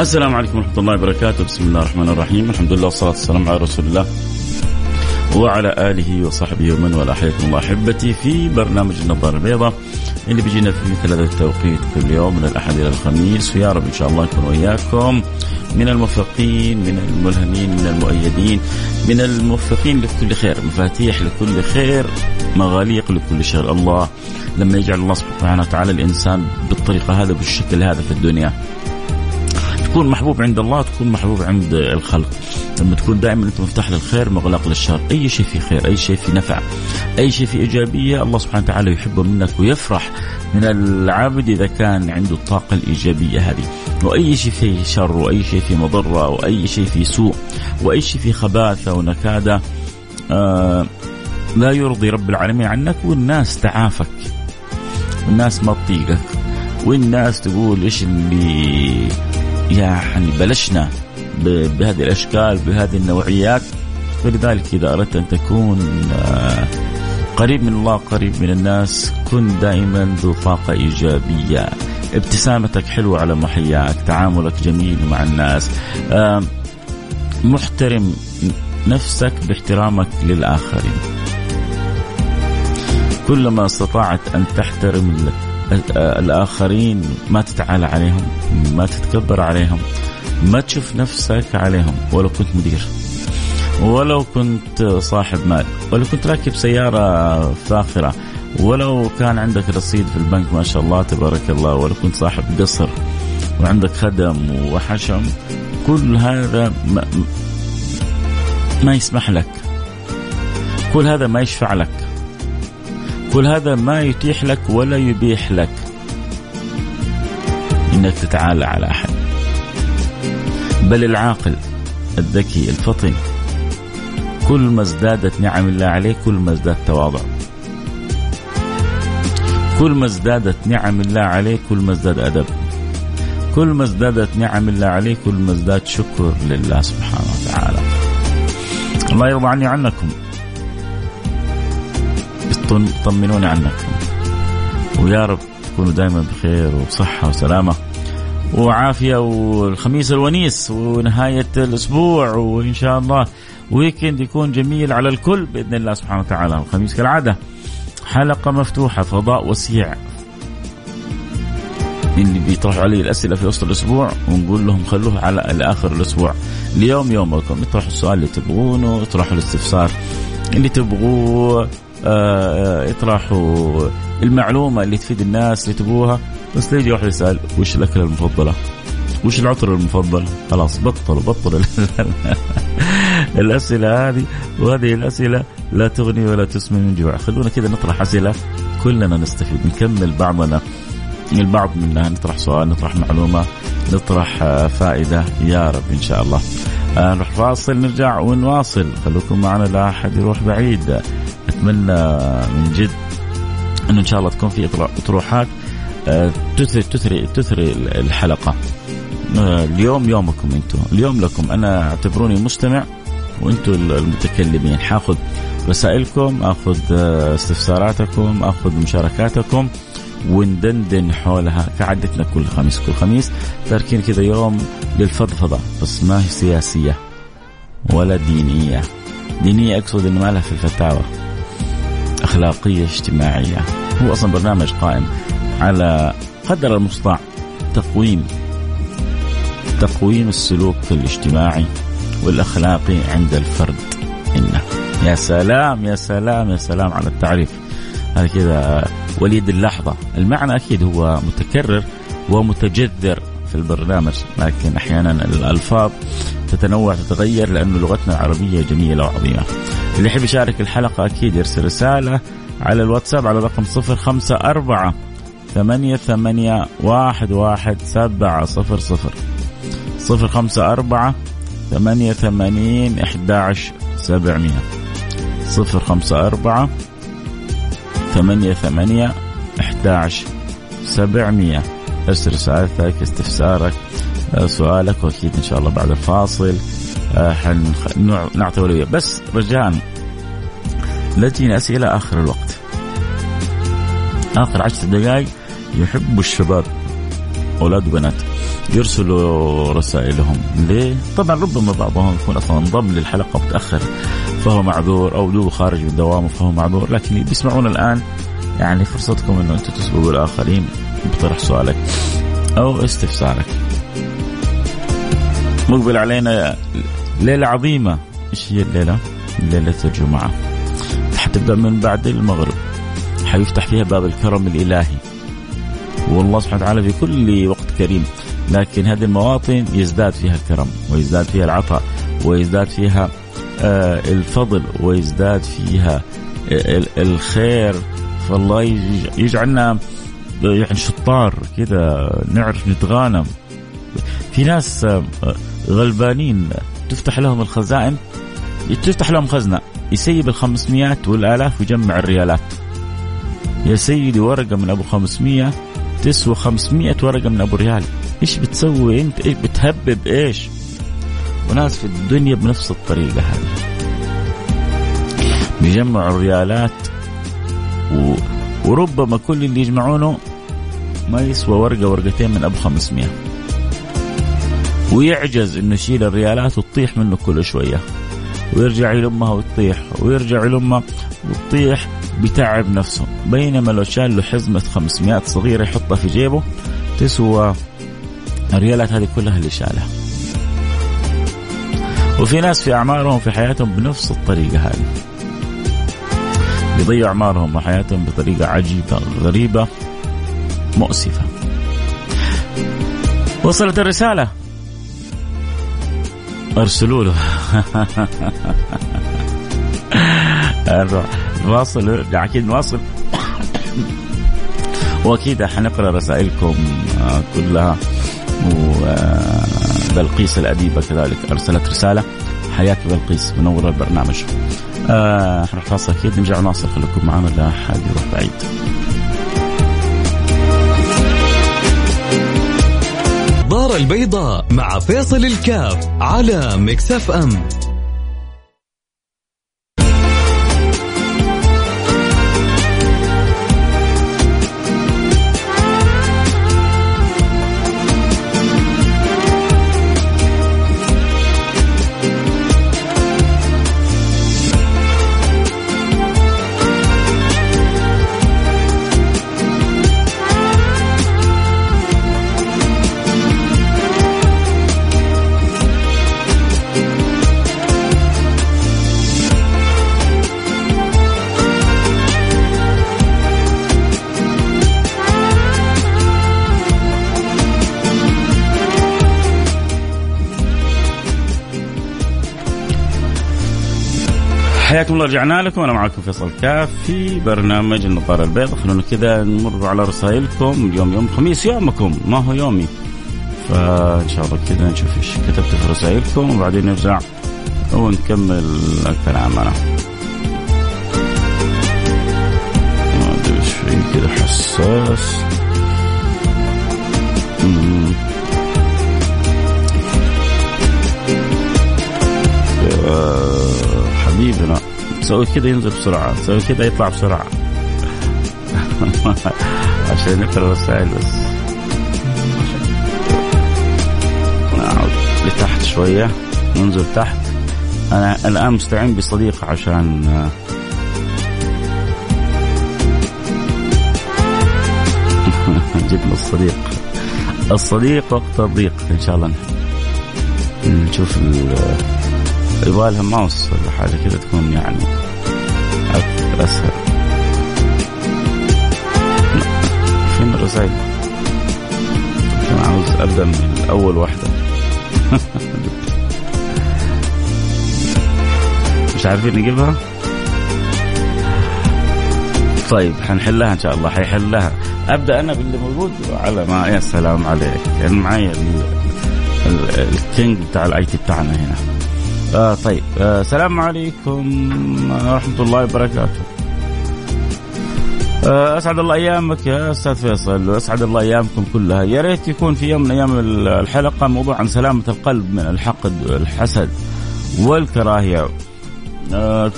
السلام عليكم ورحمة الله وبركاته. بسم الله الرحمن الرحيم. الحمد لله والصلاة والسلام على رسول الله وعلى آله وصحبه ومن والاه. حياكم الله أحبتي في برنامج النظارة البيضاء اللي بيجينا في مثل هذا التوقيت كل يوم من الأحد إلى الخميس. ويا رب إن شاء الله يكون وياكم من الموفقين من الملهمين من المؤيدين من الموفقين لكل خير. مفاتيح لكل خير مغاليق لكل شر. الله لما يجعل الله سبحانه وتعالى الإنسان بالطريقة هذا بالشكل هذا في الدنيا. تكون محبوب عند الله تكون محبوب عند الخلق. لما تكون دائما أنت مفتاح للخير مغلق للشر. أي شيء في خير أي شيء في نفع أي شيء في إيجابية الله سبحانه وتعالى يحبه منك ويفرح من العابد إذا كان عنده الطاقة الإيجابية هذه. وأي شيء فيه شر وأي شيء فيه مضرة وأي شيء فيه سوء وأي شيء فيه خباثة ونكادة آه لا يرضي رب العالمين عنك. والناس تعافك. والناس ما تطيقك. والناس تقول إيش اللي يعني بلشنا بهذه الأشكال بهذه النوعيات. فلذلك إذا أردت أن تكون آه، قريب من الله قريب من الناس كن دائما ذو طاقة إيجابية. ابتسامتك حلوة على محياك تعاملك جميل مع الناس آه، محترم نفسك باحترامك للآخرين. كلما استطعت أن تحترم الآخرين ما تتعالى عليهم ما تتكبر عليهم ما تشوف نفسك عليهم. ولو كنت مدير ولو كنت صاحب مال ولو كنت راكب سيارة فاخرة ولو كان عندك رصيد في البنك ما شاء الله تبارك الله ولو كنت صاحب قصر وعندك خدم وحشم كل هذا ما, ما يسمح لك. كل هذا ما يشفع لك. كل هذا ما يتيح لك ولا يبيح لك. إنك تتعالى على أحد. بل العاقل الذكي الفطن كل ما ازدادت نعم الله عليه كل ما ازداد تواضع. كل ما ازدادت نعم الله عليه كل ما ازداد أدب. كل ما ازدادت نعم الله عليه كل ما ازداد شكر لله سبحانه وتعالى. الله يرضى عني عنكم طمنوني عنكم ويا رب تكونوا دائما بخير وصحة وسلامة. وعافية والخميس الونيس ونهاية الأسبوع وإن شاء الله ويكند يكون جميل على الكل بإذن الله سبحانه وتعالى. الخميس كالعادة. حلقة مفتوحة فضاء وسيع. اللي بيطرحوا علي الأسئلة في وسط الأسبوع ونقول لهم خلوه على لآخر الأسبوع. اليوم يومكم اطرحوا السؤال اللي تبغونه اطرحوا الاستفسار اللي تبغوه. يطرحوا آه، المعلومة اللي تفيد الناس اللي تبوها بس يجي واحد يسأل وش الأكلة المفضلة؟ وش العطر المفضل؟ خلاص بطلوا بطلوا الأسئلة هذه. وهذه الأسئلة لا تغني ولا تسمن من جوع، خلونا كذا نطرح أسئلة كلنا نستفيد. نكمل بعضنا. البعض منا نطرح سؤال نطرح معلومة نطرح آه، فائدة. يا رب إن شاء الله. آه، نروح فاصل نرجع ونواصل. خلوكم معنا لا أحد يروح بعيد. أتمنى من جد انه إن شاء الله تكون في إطروحات آه، تثري تثري تثري الحلقة. آه، اليوم يومكم أنتم. اليوم لكم. أنا أعتبروني مستمع وأنتم المتكلمين. حاخذ رسائلكم آخذ آه، استفساراتكم آخذ مشاركاتكم وندندن حولها كعادتنا كل خميس كل خميس. تاركين كذا يوم للفضفضة بس ما هي سياسية ولا دينية. دينية أقصد إنه ما لها في الفتاوى. أخلاقية اجتماعية. هو أصلا برنامج قائم على قدر المستطاع تقويم تقويم السلوك الاجتماعي والأخلاقي عند الفرد إنه. يا سلام يا سلام يا سلام على التعريف. هذا كذا وليد اللحظة. المعنى أكيد هو متكرر ومتجذر في البرنامج لكن أحيانا الألفاظ تتنوع تتغير لأنه لغتنا العربية جميلة وعظيمة. اللي يحب يشارك الحلقة أكيد يرسل رسالة على الواتساب على رقم 054 ثمانية ثمانية واحد واحد سبعة صفر صفر. صفر خمسة أربعة ثمانية ثمانين إحدى سبعمية. صفر خمسة أربعة ثمانية ثمانية إحدى سبعمية. ارسل رسالتك استفسارك سؤالك وأكيد إن شاء الله بعد الفاصل. حنعطي اولويه بس رجاء لا تجيني أسئلة آخر الوقت آخر عشر دقائق يحبوا الشباب أولاد وبنات يرسلوا رسائلهم ليه؟ طبعا ربما بعضهم يكون أصلا انضم للحلقة متأخر فهو معذور أو دوب خارج من دوامه فهو معذور لكن بيسمعونا الآن يعني فرصتكم إنه أنتم تسبقوا الآخرين بطرح سؤالك أو استفسارك. مقبل علينا ليلة عظيمة إيش هي الليلة؟ ليلة الجمعة. حتبدأ من بعد المغرب. حيفتح فيها باب الكرم الإلهي. والله سبحانه وتعالى في كل وقت كريم لكن هذه المواطن يزداد فيها الكرم ويزداد فيها العطاء ويزداد فيها آه، الفضل ويزداد فيها آه، الخير فالله يجعلنا يعني شطار كذا نعرف نتغانم في ناس آه، غلبانين تفتح لهم الخزائن تفتح لهم خزنة يسيب الخمسميات والآلاف ويجمع الريالات. يا سيدي ورقة من أبو خمسمية تسوى خمسمية ورقة من أبو ريال. إيش بتسوي أنت؟ إيش بتهبب؟ إيش؟ وناس في الدنيا بنفس الطريقة هذه. بيجمعوا الريالات و... وربما كل اللي يجمعونه ما يسوى ورقة ورقتين من أبو 500 ويعجز إنه يشيل الريالات وتطيح منه كل شوية. ويرجع يلمها وتطيح ويرجع يلمها وتطيح بتعب نفسه. بينما لو شال له حزمة 500 صغيرة يحطها في جيبه تسوى الريالات هذه كلها اللي شالها. وفي ناس في أعمارهم في حياتهم بنفس الطريقة هذه. بيضيعوا أعمارهم وحياتهم بطريقة عجيبة غريبة مؤسفة. وصلت الرسالة. أرسلوا له. نواصل أكيد نواصل. وأكيد حنقرا رسائلكم آه، كلها. وبلقيس الأديبة كذلك أرسلت رسالة. حياك بلقيس منورة البرنامج. آه فاصل أكيد. نرجع نواصل. خليكم معنا لا حد يروح بعيد. النظارة البيضاء مع فيصل الكاف على مكسف أم. حياكم الله رجعنا لكم. أنا معكم فيصل كاف في برنامج النظارة البيضاء. خلونا كذا نمر على رسائلكم. اليوم يوم خميس يومكم. ما هو يومي؟ فإن شاء الله كذا نشوف إيش كتبت في رسائلكم وبعدين نرجع ونكمل الكلام. أنا ما أدري إيش في كذا حساس. حبيبنا. تسوي كذا ينزل بسرعة تسوي كذا يطلع بسرعة. عشان نقرا الرسائل بس. نعود لتحت شوية ننزل تحت. أنا الآن مستعين بصديق عشان جبنا الصديق. الصديق وقت الضيق إن شاء الله. نشوف يبغى لها ماوس ولا حاجة كذا تكون يعني أسهل. فين الرسائل؟ أنا عاوز أبدأ من اول واحدة. مش عارفين نجيبها؟ طيب حنحلها إن شاء الله. حيحلها. أبدأ أنا باللي موجود على ما يا سلام عليك. يعني معي ال king بتاع ال IT بتاعنا هنا. آه طيب. آه السلام عليكم. ورحمة الله وبركاته. آه أسعد الله أيامك يا أستاذ فيصل وأسعد الله أيامكم كلها. يا ريت يكون في يوم من أيام الحلقة موضوع عن سلامة القلب من الحقد والحسد والكراهية. آه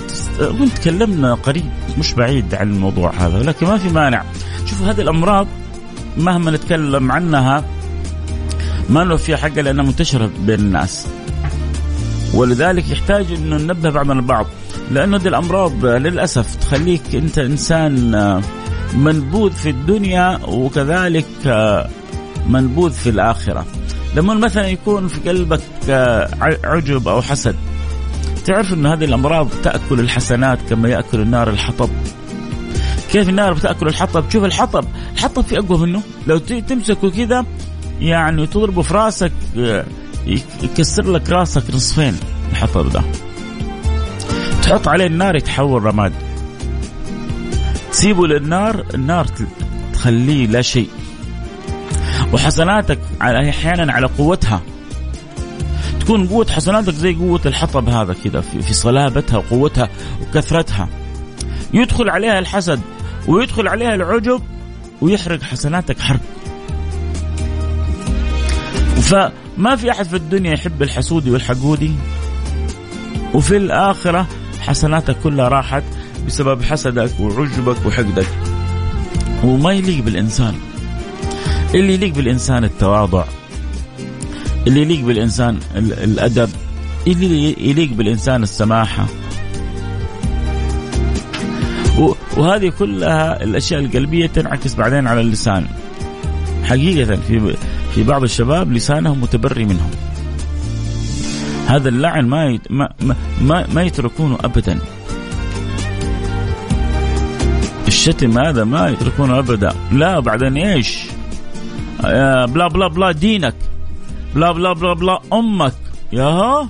تكلمنا قريب مش بعيد عن الموضوع هذا لكن ما في مانع. شوفوا هذه الأمراض مهما نتكلم عنها ما له فيها حاجة لأنها منتشرة بين الناس. ولذلك يحتاج إنه ننبه بعضنا البعض. لأنه دي الأمراض للأسف تخليك أنت إنسان آه، منبوذ في الدنيا وكذلك آه، منبوذ في الآخرة. لما مثلا يكون في قلبك آه، عجب أو حسد تعرف إن هذه الأمراض تأكل الحسنات كما يأكل النار الحطب. كيف النار بتأكل الحطب؟ تشوف الحطب الحطب في أقوى منه. لو تمسكه كذا يعني تضربه في راسك يكسر لك راسك نصفين الحطب ده. تحط عليه النار يتحول رماد. تسيبه للنار النار تخليه لا شيء. وحسناتك أحيانا على قوتها. تكون قوة حسناتك زي قوة الحطب هذا كذا في, في صلابتها وقوتها وكثرتها. يدخل عليها الحسد ويدخل عليها العجب ويحرق حسناتك حرق. فما في أحد في الدنيا يحب الحسودي والحقودي. وفي الآخرة حسناتك كلها راحت بسبب حسدك وعجبك وحقدك. وما يليق بالإنسان. اللي يليق بالإنسان التواضع. اللي يليق بالإنسان الأدب. اللي يليق بالإنسان السماحة. وهذه كلها الأشياء القلبية تنعكس بعدين على اللسان. حقيقة في في بعض الشباب لسانهم متبري منهم. هذا اللعن ما يت... ما ما, ما يتركونه ابدا. الشتم هذا ما يتركونه ابدا. لا بعدين إيش؟ بلا بلا بلا دينك. بلا بلا بلا بلا أمك. ياها؟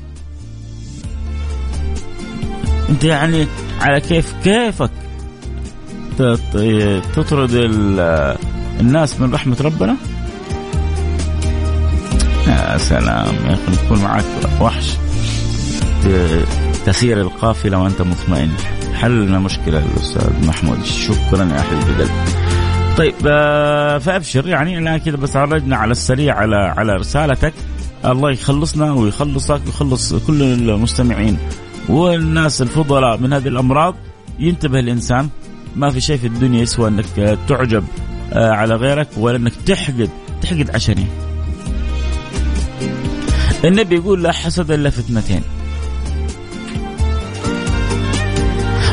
أنت يعني على كيف كيفك تطرد الناس من رحمة ربنا؟ يا سلام. يا أخي نكون معك وحش. تسير القافلة وأنت مطمئن. حلنا مشكلة الأستاذ محمود. شكرا يا أحلى القلب طيب آه، فأبشر يعني أنا كذا بس عرجنا على السريع على على رسالتك. الله يخلصنا ويخلصك ويخلص كل المستمعين والناس الفضلاء من هذه الأمراض. ينتبه الإنسان ما في شيء في الدنيا يسوى أنك تعجب آه، على غيرك ولا أنك تحقد تحقد عشانين النبي يقول لا حسد إلا في اثنتين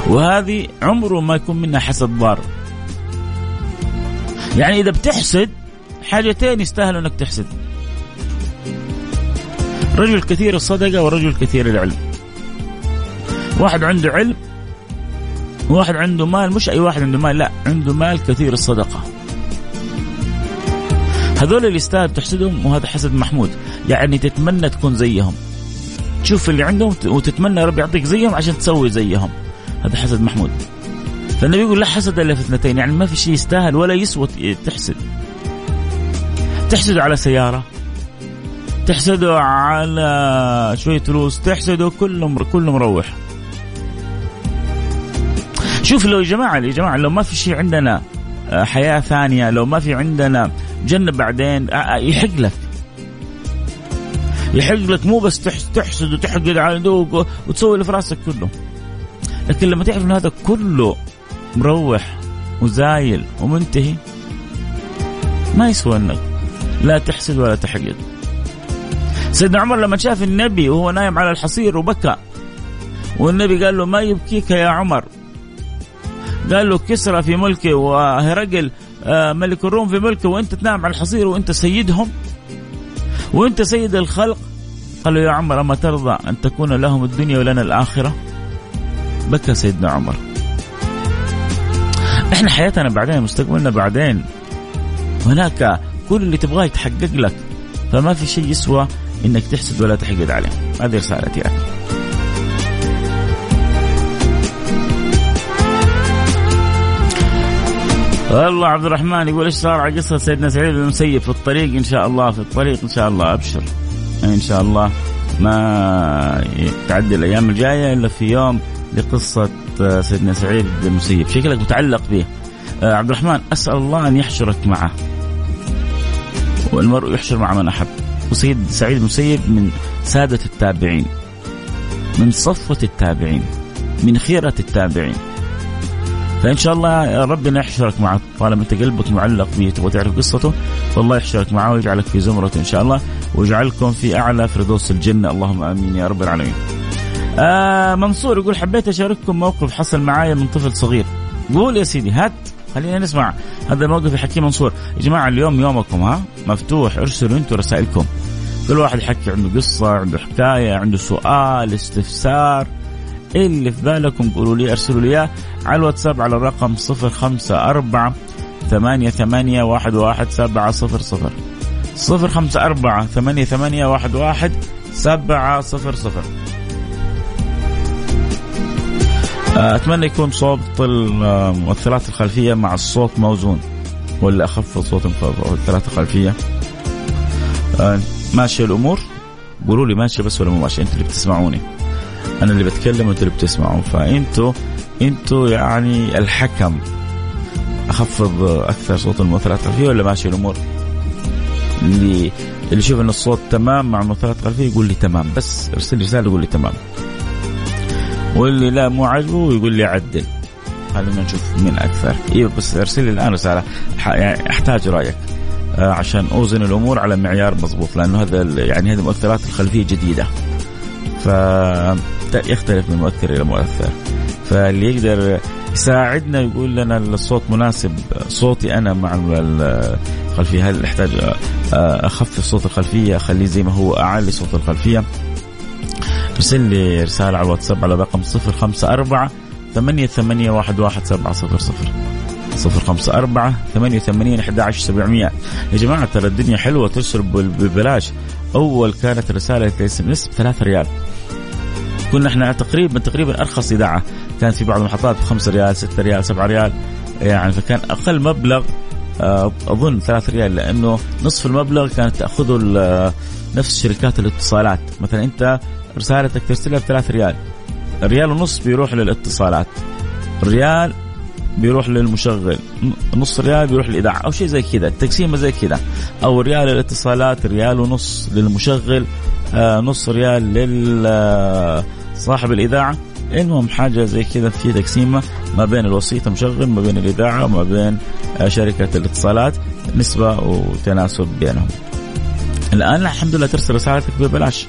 وهذه عمره ما يكون منها حسد ضار. يعني إذا بتحسد حاجتين يستاهلوا إنك تحسد. رجل كثير الصدقة ورجل كثير العلم. واحد عنده علم واحد عنده مال مش أي واحد عنده مال لا عنده مال كثير الصدقة. هذول اللي يستاهل تحسدهم وهذا حسد محمود. يعني تتمنى تكون زيهم. تشوف اللي عندهم وتتمنى ربي يعطيك زيهم عشان تسوي زيهم. هذا حسد محمود. فالنبي يقول لا حسد إلا في اثنتين. يعني ما في شيء يستاهل ولا يسوى تحسد. تحسد على سيارة. تحسده على شوية فلوس. تحسده كله كله مروح. شوف لو يا جماعة يا جماعة لو ما في شيء عندنا آه، حياة ثانية لو ما في عندنا جنة بعدين آه، آه، يحق لك. يحق لك مو بس تحسد وتحقد على وتسوي اللي في راسك كله. لكن لما تعرف إن هذا كله مروح وزايل ومنتهي ما يسوى إنك لا تحسد ولا تحقد. سيدنا عمر لما شاف النبي وهو نايم على الحصير وبكى والنبي قال له ما يبكيك يا عمر؟ قال له كسرى في ملكه وهرقل ملك الروم في ملكه وأنت تنام على الحصير وأنت سيدهم وأنت سيد الخلق. قال له يا عمر أما ترضى أن تكون لهم الدنيا ولنا الآخرة؟ بكى سيدنا عمر. إحنا حياتنا بعدين مستقبلنا بعدين. هناك كل اللي تبغاه يتحقق لك فما في شيء يسوى إنك تحسد ولا تحقد عليه. هذه رسالتي لك والله عبد الرحمن يقول إيش صار على قصة سيدنا سعيد بن المسيب في الطريق؟ إن شاء الله في الطريق إن شاء الله أبشر. إن شاء الله ما تعدي الأيام الجاية إلا في يوم لقصة سيدنا سعيد بن المسيب. شكلك متعلق به. آه، عبد الرحمن أسأل الله أن يحشرك معه. والمرء يحشر مع من أحب. وسيد سعيد المسيب من سادة التابعين من صفوة التابعين من خيرة التابعين. فإن شاء الله ربنا يحشرك معه طالما أنت قلبك معلق به تبغى تعرف قصته فالله يحشرك معه ويجعلك في زمرته إن شاء الله ويجعلكم في أعلى فردوس الجنة اللهم آمين يا رب العالمين. آه منصور يقول حبيت أشارككم موقف حصل معايا من طفل صغير. قول يا سيدي هات خلينا نسمع هذا الموقف يحكيه منصور يا جماعة اليوم يومكم ها مفتوح ارسلوا أنتم رسائلكم كل واحد يحكي عنده قصة عنده حكاية عنده سؤال استفسار اللي في بالكم قولوا لي أرسلوا لي على الواتساب على الرقم 054 ثمانية ثمانية واحد واحد سبعة صفر صفر. صفر خمسة أربعة ثمانية ثمانية واحد واحد سبعة صفر صفر. أتمنى يكون صوت المؤثرات الخلفية مع الصوت موزون ولا أخف صوت المؤثرات الخلفية. ماشية الأمور؟ قولوا لي ماشية بس ولا مو ماشية؟ أنتوا اللي بتسمعوني. أنا اللي بتكلم وانتوا اللي بتسمعوا فإنتوا إنتوا يعني الحكم أخفض أكثر صوت المؤثرات الخلفيه ولا ماشي الأمور؟ اللي اللي يشوف إن الصوت تمام مع المؤثرات الخلفيه يقول لي تمام بس ارسل لي رسالة يقول لي تمام. واللي لا مو عاجبه يقول لي عدل. خلينا نشوف مين أكثر. أيوه بس ارسل لي الآن رسالة يعني أحتاج رأيك. آه، عشان أوزن الأمور على معيار مضبوط لأنه هذا يعني هذه المؤثرات الخلفية جديدة. ف يختلف من مؤثر إلى مؤثر. فاللي يقدر يساعدنا يقول لنا الصوت مناسب صوتي أنا مع الخلفية. هل أحتاج أخفف صوت الخلفية؟ أخليه زي ما هو أعلي صوت الخلفية. أرسل لي رسالة على الواتساب على رقم 054 ثمانية ثمانية واحد واحد سبعة صفر صفر. صفر خمسة أربعة ثمانية ثمانين أحد عشر سبعمية. يا جماعة ترى الدنيا حلوة ترسل ببلاش. أول كانت رسالة SMS ريال. كنا إحنا تقريبا تقريبا أرخص إذاعة. كانت في بعض المحطات ب 5 ريال 6 ريال 7 ريال. يعني فكان أقل مبلغ آه، أظن 3 ريال لأنه نصف المبلغ كانت تأخذه آه، نفس شركات الاتصالات. مثلا أنت رسالتك ترسلها ب 3 ريال. ريال ونص بيروح للاتصالات. ريال بيروح للمشغل. نص ريال بيروح للإذاعة. أو شيء زي كذا التقسيمه زي كذا. أو ريال للاتصالات ريال ونص للمشغل آه نص ريال لل صاحب الإذاعة المهم حاجة زي كذا في تقسيمة ما بين الوسيط المشغل ما بين الإذاعة وما بين آه، شركة الاتصالات نسبة وتناسب بينهم. الآن الحمد لله ترسل رسالتك ببلاش.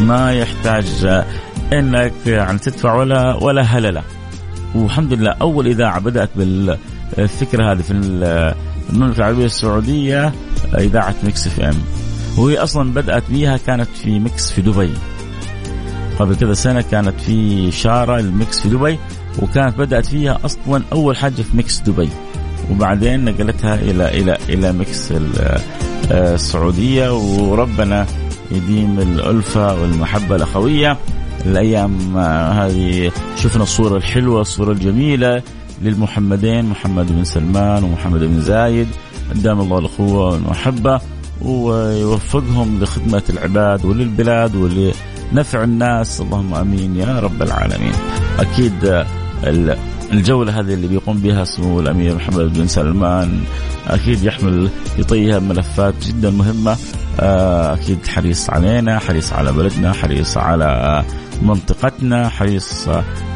ما يحتاج آه، إنك يعني تدفع ولا ولا هللة. والحمد لله أول إذاعة بدأت بالفكرة هذه في المملكة العربية السعودية إذاعة Mix FM. وهي أصلا بدأت بيها كانت في Mix في دبي قبل كذا سنة كانت في شاره ال Mix في دبي وكانت بدأت فيها أصلا أول حاجة في Mix دبي. وبعدين نقلتها إلى إلى إلى Mix آه، السعودية وربنا يديم الألفة والمحبة الأخوية. الأيام آه، هذه شفنا الصورة الحلوة الصورة الجميلة للمحمدين محمد بن سلمان ومحمد بن زايد قدام الله الأخوة والمحبة ويوفقهم لخدمة العباد وللبلاد ول نفع الناس. اللهم آمين يا رب العالمين. أكيد الجولة هذه اللي بيقوم بها سمو الأمير محمد بن سلمان أكيد يحمل يطيها ملفات جدا مهمة. آه، أكيد حريص علينا حريص على بلدنا حريص على منطقتنا حريص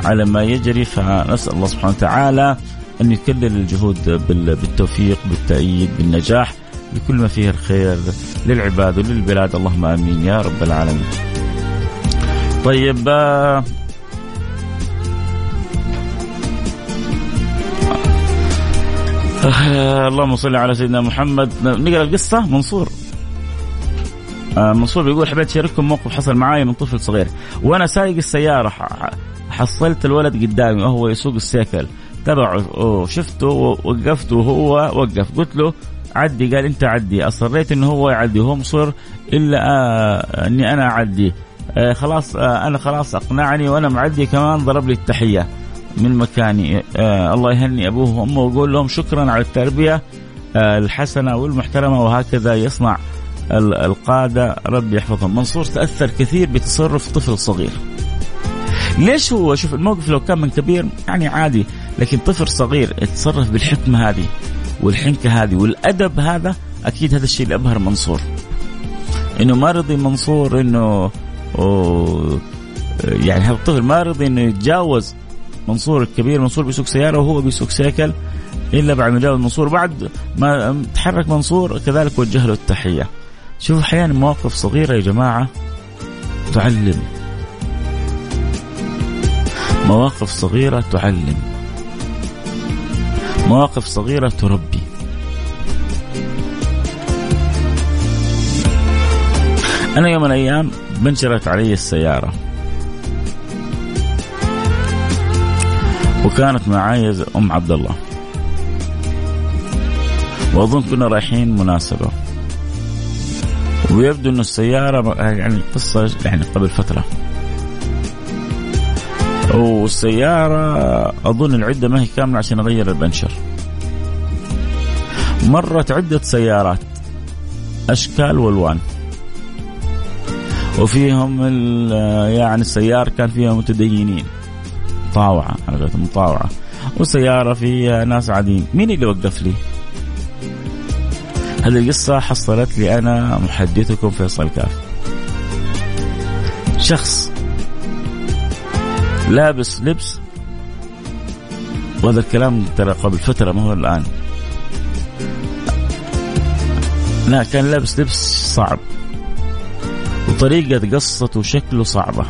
على ما يجري. فنسأل الله سبحانه وتعالى أن يكلل الجهود بالتوفيق بالتأييد بالنجاح لكل ما فيه الخير للعباد وللبلاد. اللهم آمين يا رب العالمين. طيب آه آه اللهم صل على سيدنا محمد. نقرأ القصة منصور. آه منصور بيقول حبيت اشارككم موقف حصل معاي من طفل صغير. وأنا سايق السيارة حصلت الولد قدامي وهو يسوق السيكل. تبعه وشفته ووقفت وهو وقف. قلت له عدي. قال انت عدي. أصريت إنه هو يعدي. وهو مصر إلا آه إني أنا أعدي. آه خلاص آه أنا خلاص أقنعني وأنا معدي كمان ضرب لي التحية من مكاني. آه الله يهني أبوه وأمه ويقول لهم شكرا على التربية آه الحسنة والمحترمة وهكذا يصنع القادة. ربي يحفظهم. منصور تأثر كثير بتصرف طفل صغير. ليش هو؟ شوف الموقف لو كان من كبير يعني عادي لكن طفل صغير يتصرف بالحكمة هذه والحنكة هذه والأدب هذا أكيد هذا الشيء اللي أبهر منصور. إنه ما رضي منصور إنه يعني هذا الطفل ما رضي إنه يتجاوز منصور الكبير منصور بيسوق سيارة وهو بيسوق سيكل إلا بعد ما جاوز منصور. بعد ما تحرك منصور كذلك وجه له التحية. شوفوا أحيانا مواقف صغيرة يا جماعة تعلم. مواقف صغيرة تعلم. مواقف صغيرة تربي. أنا يوم من الأيام بنشرت علي السيارة. وكانت معايا أم عبد الله وأظن كنا رايحين مناسبة. ويبدو انه السيارة يعني قصة يعني قبل فترة. والسيارة أظن العدة ما هي كاملة عشان أغير البنشر مرت عدة سيارات. أشكال وألوان. وفيهم يعني السيارة كان فيها متدينين. طاوعة على قولتهم مطاوعة. وسيارة فيها ناس عاديين. مين اللي وقف لي؟ هذه القصة حصلت لي أنا محدثكم فيصل كاف. شخص لابس لبس وهذا الكلام ترى قبل فترة ما هو الآن. لا كان لابس لبس صعب. وطريقة قصته وشكله صعبة.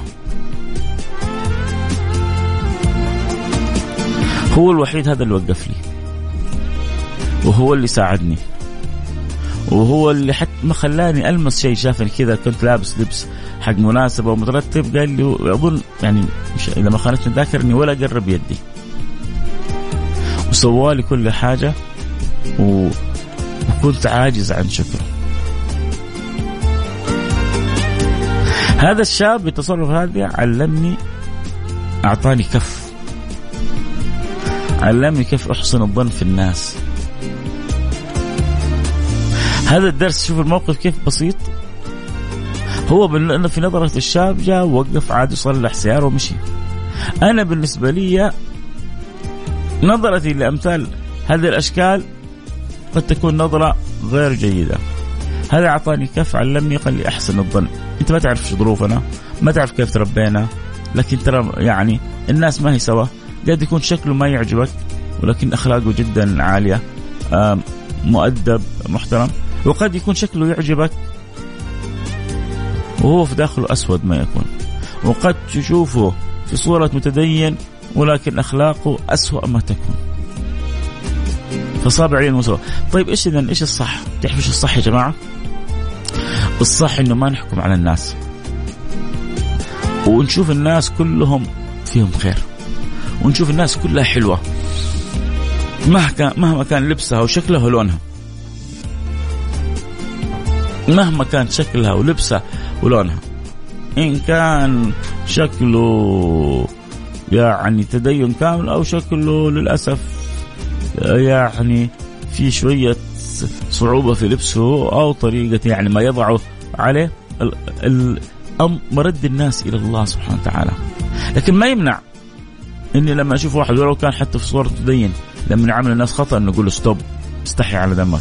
هو الوحيد هذا اللي وقف لي. وهو اللي ساعدني. وهو اللي حتى ما خلاني ألمس شيء شافني كذا كنت لابس لبس حق مناسبة ومترتب قال لي أظن يعني مش إذا ما خانتني ذاكر اني ولا قرب يدي. وسوالي كل حاجة و... وكنت عاجز عن شكره هذا الشاب بالتصرف هذا علمني أعطاني كف. علمني كيف أحسن الظن في الناس. هذا الدرس شوف الموقف كيف بسيط. هو انه في نظرة الشاب جاء وقف عاد يصلح سيارة ومشي. أنا بالنسبة لي نظرتي لأمثال هذه الأشكال قد تكون نظرة غير جيدة. هذا أعطاني كف علمني قال لي أحسن الظن. أنت ما تعرف ظروفنا ما تعرف كيف تربينا لكن ترى يعني الناس ما هي سوا. قد يكون شكله ما يعجبك ولكن أخلاقه جدا عالية مؤدب محترم وقد يكون شكله يعجبك. وهو في داخله أسود ما يكون. وقد تشوفه في صورة متدين ولكن أخلاقه أسوأ ما تكون. فصابع عليه طيب إيش إذا إيش الصح؟ تعرف إيش الصح يا جماعة؟ الصح إنه ما نحكم على الناس. ونشوف الناس كلهم فيهم خير. ونشوف الناس كلها حلوة. مهما كان لبسها وشكلها ولونها. مهما كان شكلها ولبسها ولونها. إن كان شكله يعني تدين كامل أو شكله للأسف يعني في شوية صعوبة في لبسه أو طريقة يعني ما يضعه عليه مرد الناس إلى الله سبحانه وتعالى. لكن ما يمنع إني لما أشوف واحد ولو كان حتى في صورة تدين لما يعامل الناس خطأ نقول له ستوب استحي على دمك.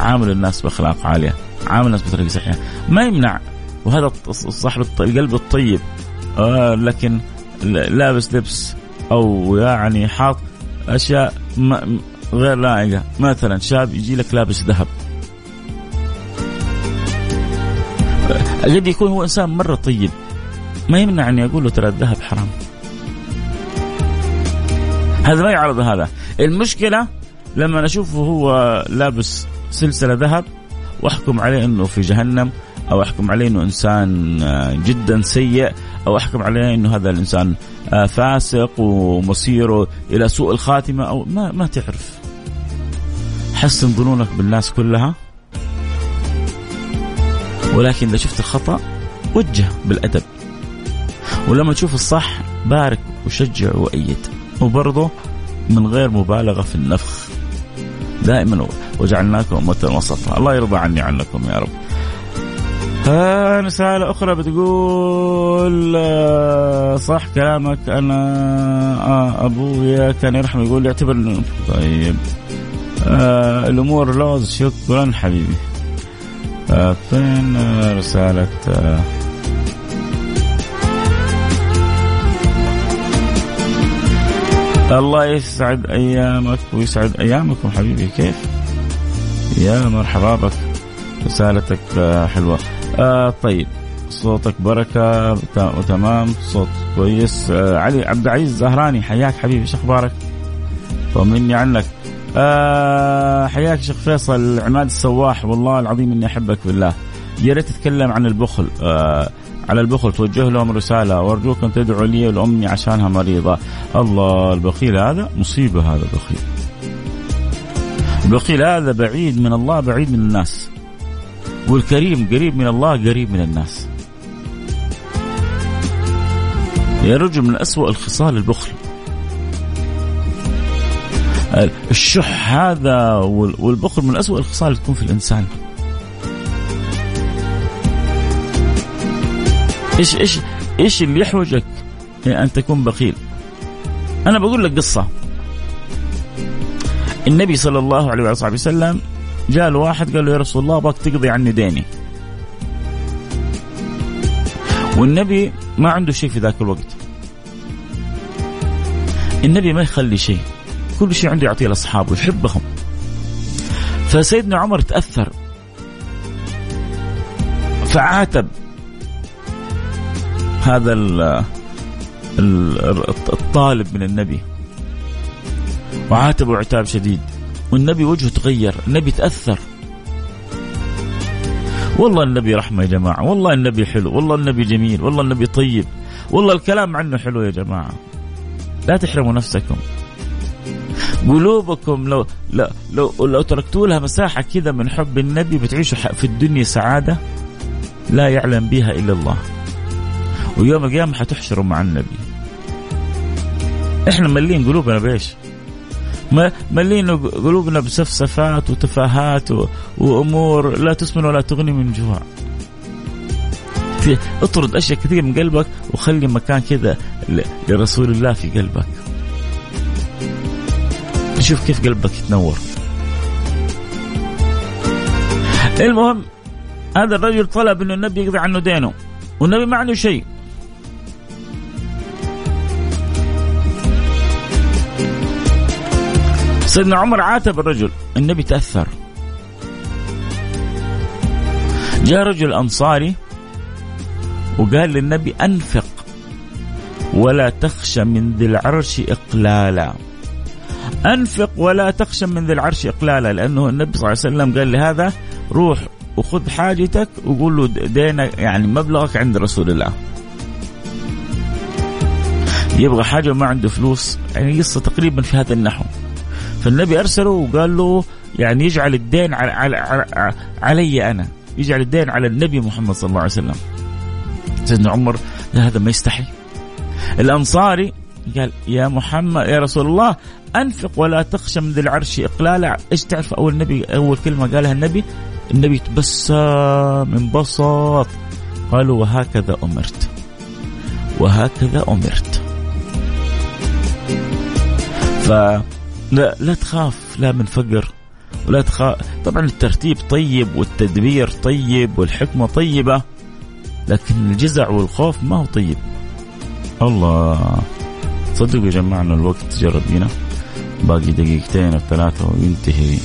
عامل الناس بأخلاق عالية عامل الناس بطريقة صحيحة. ما يمنع. وهذا صاحب القلب الطيب. آه لكن لابس لبس أو يعني حاط أشياء غير لائقه مثلا شاب يجي لك لابس ذهب. قد يكون هو إنسان مرة طيب. ما يمنع اني أقول له ترى الذهب حرام. هذا ما يعرض هذا. المشكلة لما اشوفه هو لابس سلسلة ذهب واحكم عليه إنه في جهنم أو أحكم عليه إنه إنسان آه، جدا سيء أو أحكم عليه إنه هذا الإنسان آه، فاسق ومصيره إلى سوء الخاتمة أو ما ما تعرف. حسن ظنونك بالناس كلها. ولكن إذا شفت الخطأ وجه بالأدب. ولما تشوف الصح بارك وشجع وأيد. وبرضه من غير مبالغة في النفخ. دائما وجعلناكم أمة وسطا الله يرضى عني عنكم يا رب. رسالة أخرى بتقول آه، صح كلامك. أنا آه، أبويا كان يرحم يقول يعتبر طيب. آه الأمور لوز. شكرا حبيبي. آه فين رسالة آه الله يسعد أيامك ويسعد أيامكم حبيبي. كيف؟ يا مرحبا بك. رسالتك آه، حلوة. آه طيب صوتك بركة وتمام صوت كويس. آه علي عبد العزيز زهراني حياك حبيبي إيش أخبارك؟ طمني عنك. آه حياك شيخ فيصل عماد السواح والله العظيم إني أحبك بالله. يا ريت تتكلم عن البخل. آه على البخل توجه لهم رسالة وأرجوكم تدعوا لي لأمي عشانها مريضة. الله البخيل هذا مصيبة هذا البخيل البخيل هذا بعيد من الله بعيد من الناس. والكريم قريب من الله قريب من الناس. يا رجل من أسوأ الخصال البخل. الشح هذا والبخل من أسوأ الخصال اللي تكون في الإنسان. إيش إيش إيش اللي يحوجك أن تكون بخيل؟ أنا بقول لك قصة. النبي صلى الله عليه وصحبه وسلم جاء له واحد قال له يا رسول الله أبغاك تقضي عني ديني. والنبي ما عنده شيء في ذاك الوقت. النبي ما يخلي شيء. كل شيء عنده يعطيه لأصحابه يحبهم فسيدنا عمر تأثر. فعاتب. هذا الطالب من النبي. وعاتبه عتاب شديد. والنبي وجهه تغير النبي تأثر. والله النبي رحمة يا جماعة والله النبي حلو والله النبي جميل والله النبي طيب. والله الكلام عنه حلو يا جماعة. لا تحرموا نفسكم. قلوبكم لو لو لو, لو تركتوا لها مساحة كذا من حب النبي بتعيشوا في الدنيا سعادة لا يعلم بها إلا الله. ويوم القيامة حتحشروا مع النبي إحنا ملين قلوبنا بإيش؟ ملين قلوبنا بسفسفات وتفاهات وأمور لا تسمن ولا تغني من جوع. اطرد أشياء كثير من قلبك وخلي مكان كذا لرسول الله في قلبك. شوف كيف قلبك يتنور. المهم هذا الرجل طلب إنه النبي يقضي عنه دينه والنبي ما عنده شيء سيدنا عمر عاتب الرجل. النبي تأثر. جاء رجل أنصاري وقال للنبي أنفق ولا تخشى من ذي العرش إقلالا. أنفق ولا تخشى من ذي العرش إقلالا لأنه النبي صلى الله عليه وسلم قال لهذا روح وخذ حاجتك وقول له دينك يعني مبلغك عند رسول الله. يبغى حاجة وما عنده فلوس. يعني قصة تقريبا في هذا النحو. فالنبي أرسله وقال له يعني يجعل الدين على, على, علي أنا. يجعل الدين على النبي محمد صلى الله عليه وسلم. سيدنا عمر هذا ما يستحي. الأنصاري قال يا محمد يا رسول الله أنفق ولا تخشى من ذي العرش إقلالا. إيش تعرف أول نبي أول كلمة قالها النبي؟ النبي تبسم انبسط. قالوا وهكذا أمرت. وهكذا أمرت. ف لا لا تخاف لا من فقر ولا تخاف طبعا الترتيب طيب والتدبير طيب والحكمة طيبة لكن الجزع والخوف ما هو طيب. الله. صدقوا أن الوقت جرب بينا باقي دقيقتين أو ثلاثة وينتهي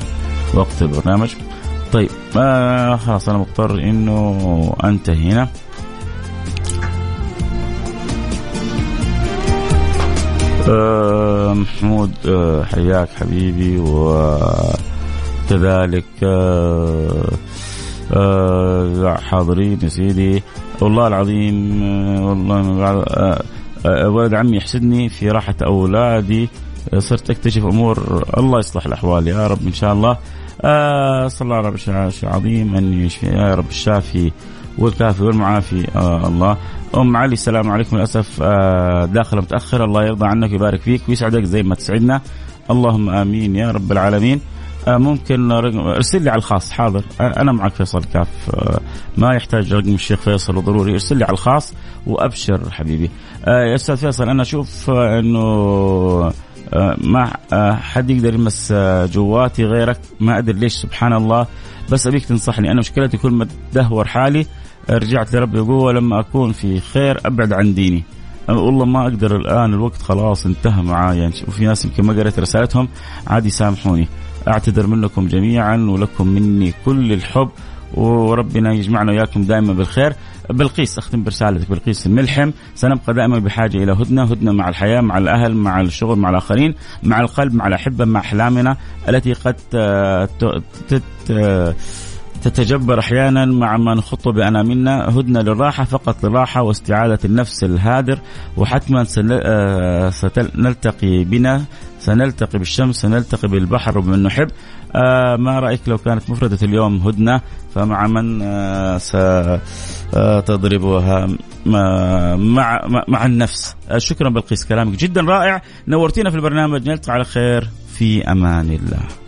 وقت البرنامج. طيب آه خلاص أنا مضطر إنه أنتهي هنا. آه، محمود آه، حياك حبيبي وكذلك آه، حاضرين يا سيدي. والله العظيم والله ولد عمي يحسدني في راحة أولادي. صرت أكتشف أمور الله يصلح الأحوال يا رب إن شاء الله. آه صلى الله على رب العظيم أن يشفي يا رب الشافي والكافي والمعافي آه الله. أم علي السلام عليكم للأسف. آه، داخله متأخر. الله يرضى عنك ويبارك فيك ويسعدك زي ما تسعدنا. اللهم آمين يا رب العالمين. آه، ممكن ارسل لي على الخاص حاضر. آه، أنا معك فيصل كاف ما يحتاج رقم الشيخ فيصل وضروري. ارسل لي على الخاص وأبشر حبيبي. يا أستاذ فيصل أنا أشوف إنه ما حد يقدر يمس جواتي غيرك. ما أدري ليش سبحان الله. بس أبيك تنصحني. أنا مشكلتي كل ما تدهور حالي رجعت لربي قوة لما أكون في خير أبعد عن ديني. والله ما أقدر الآن الوقت خلاص انتهى معايا يعني وفي ناس يمكن ما قريت رسالتهم عادي سامحوني. أعتذر منكم جميعا ولكم مني كل الحب وربنا يجمعنا وياكم دائما بالخير. بلقيس أختم برسالتك بلقيس الملحم. سنبقى دائما بحاجة إلى هدنة هدنة مع الحياة مع الأهل مع الشغل مع الآخرين مع القلب مع الأحبة مع أحلامنا التي قد تتجبر أحيانا مع ما نخطه باناملنا هدنه للراحة فقط للراحة واستعادة النفس الهادر وحتما آه، سنلتقي بنا. سنلتقي بالشمس سنلتقي بالبحر ومن نحب. آه ما رأيك لو كانت مفردة اليوم هدنة؟ فمع من آه ستضربها مع مع, النفس. شكرا بلقيس كلامك جدا رائع. نورتينا في البرنامج. نلتقي على خير. في أمان الله.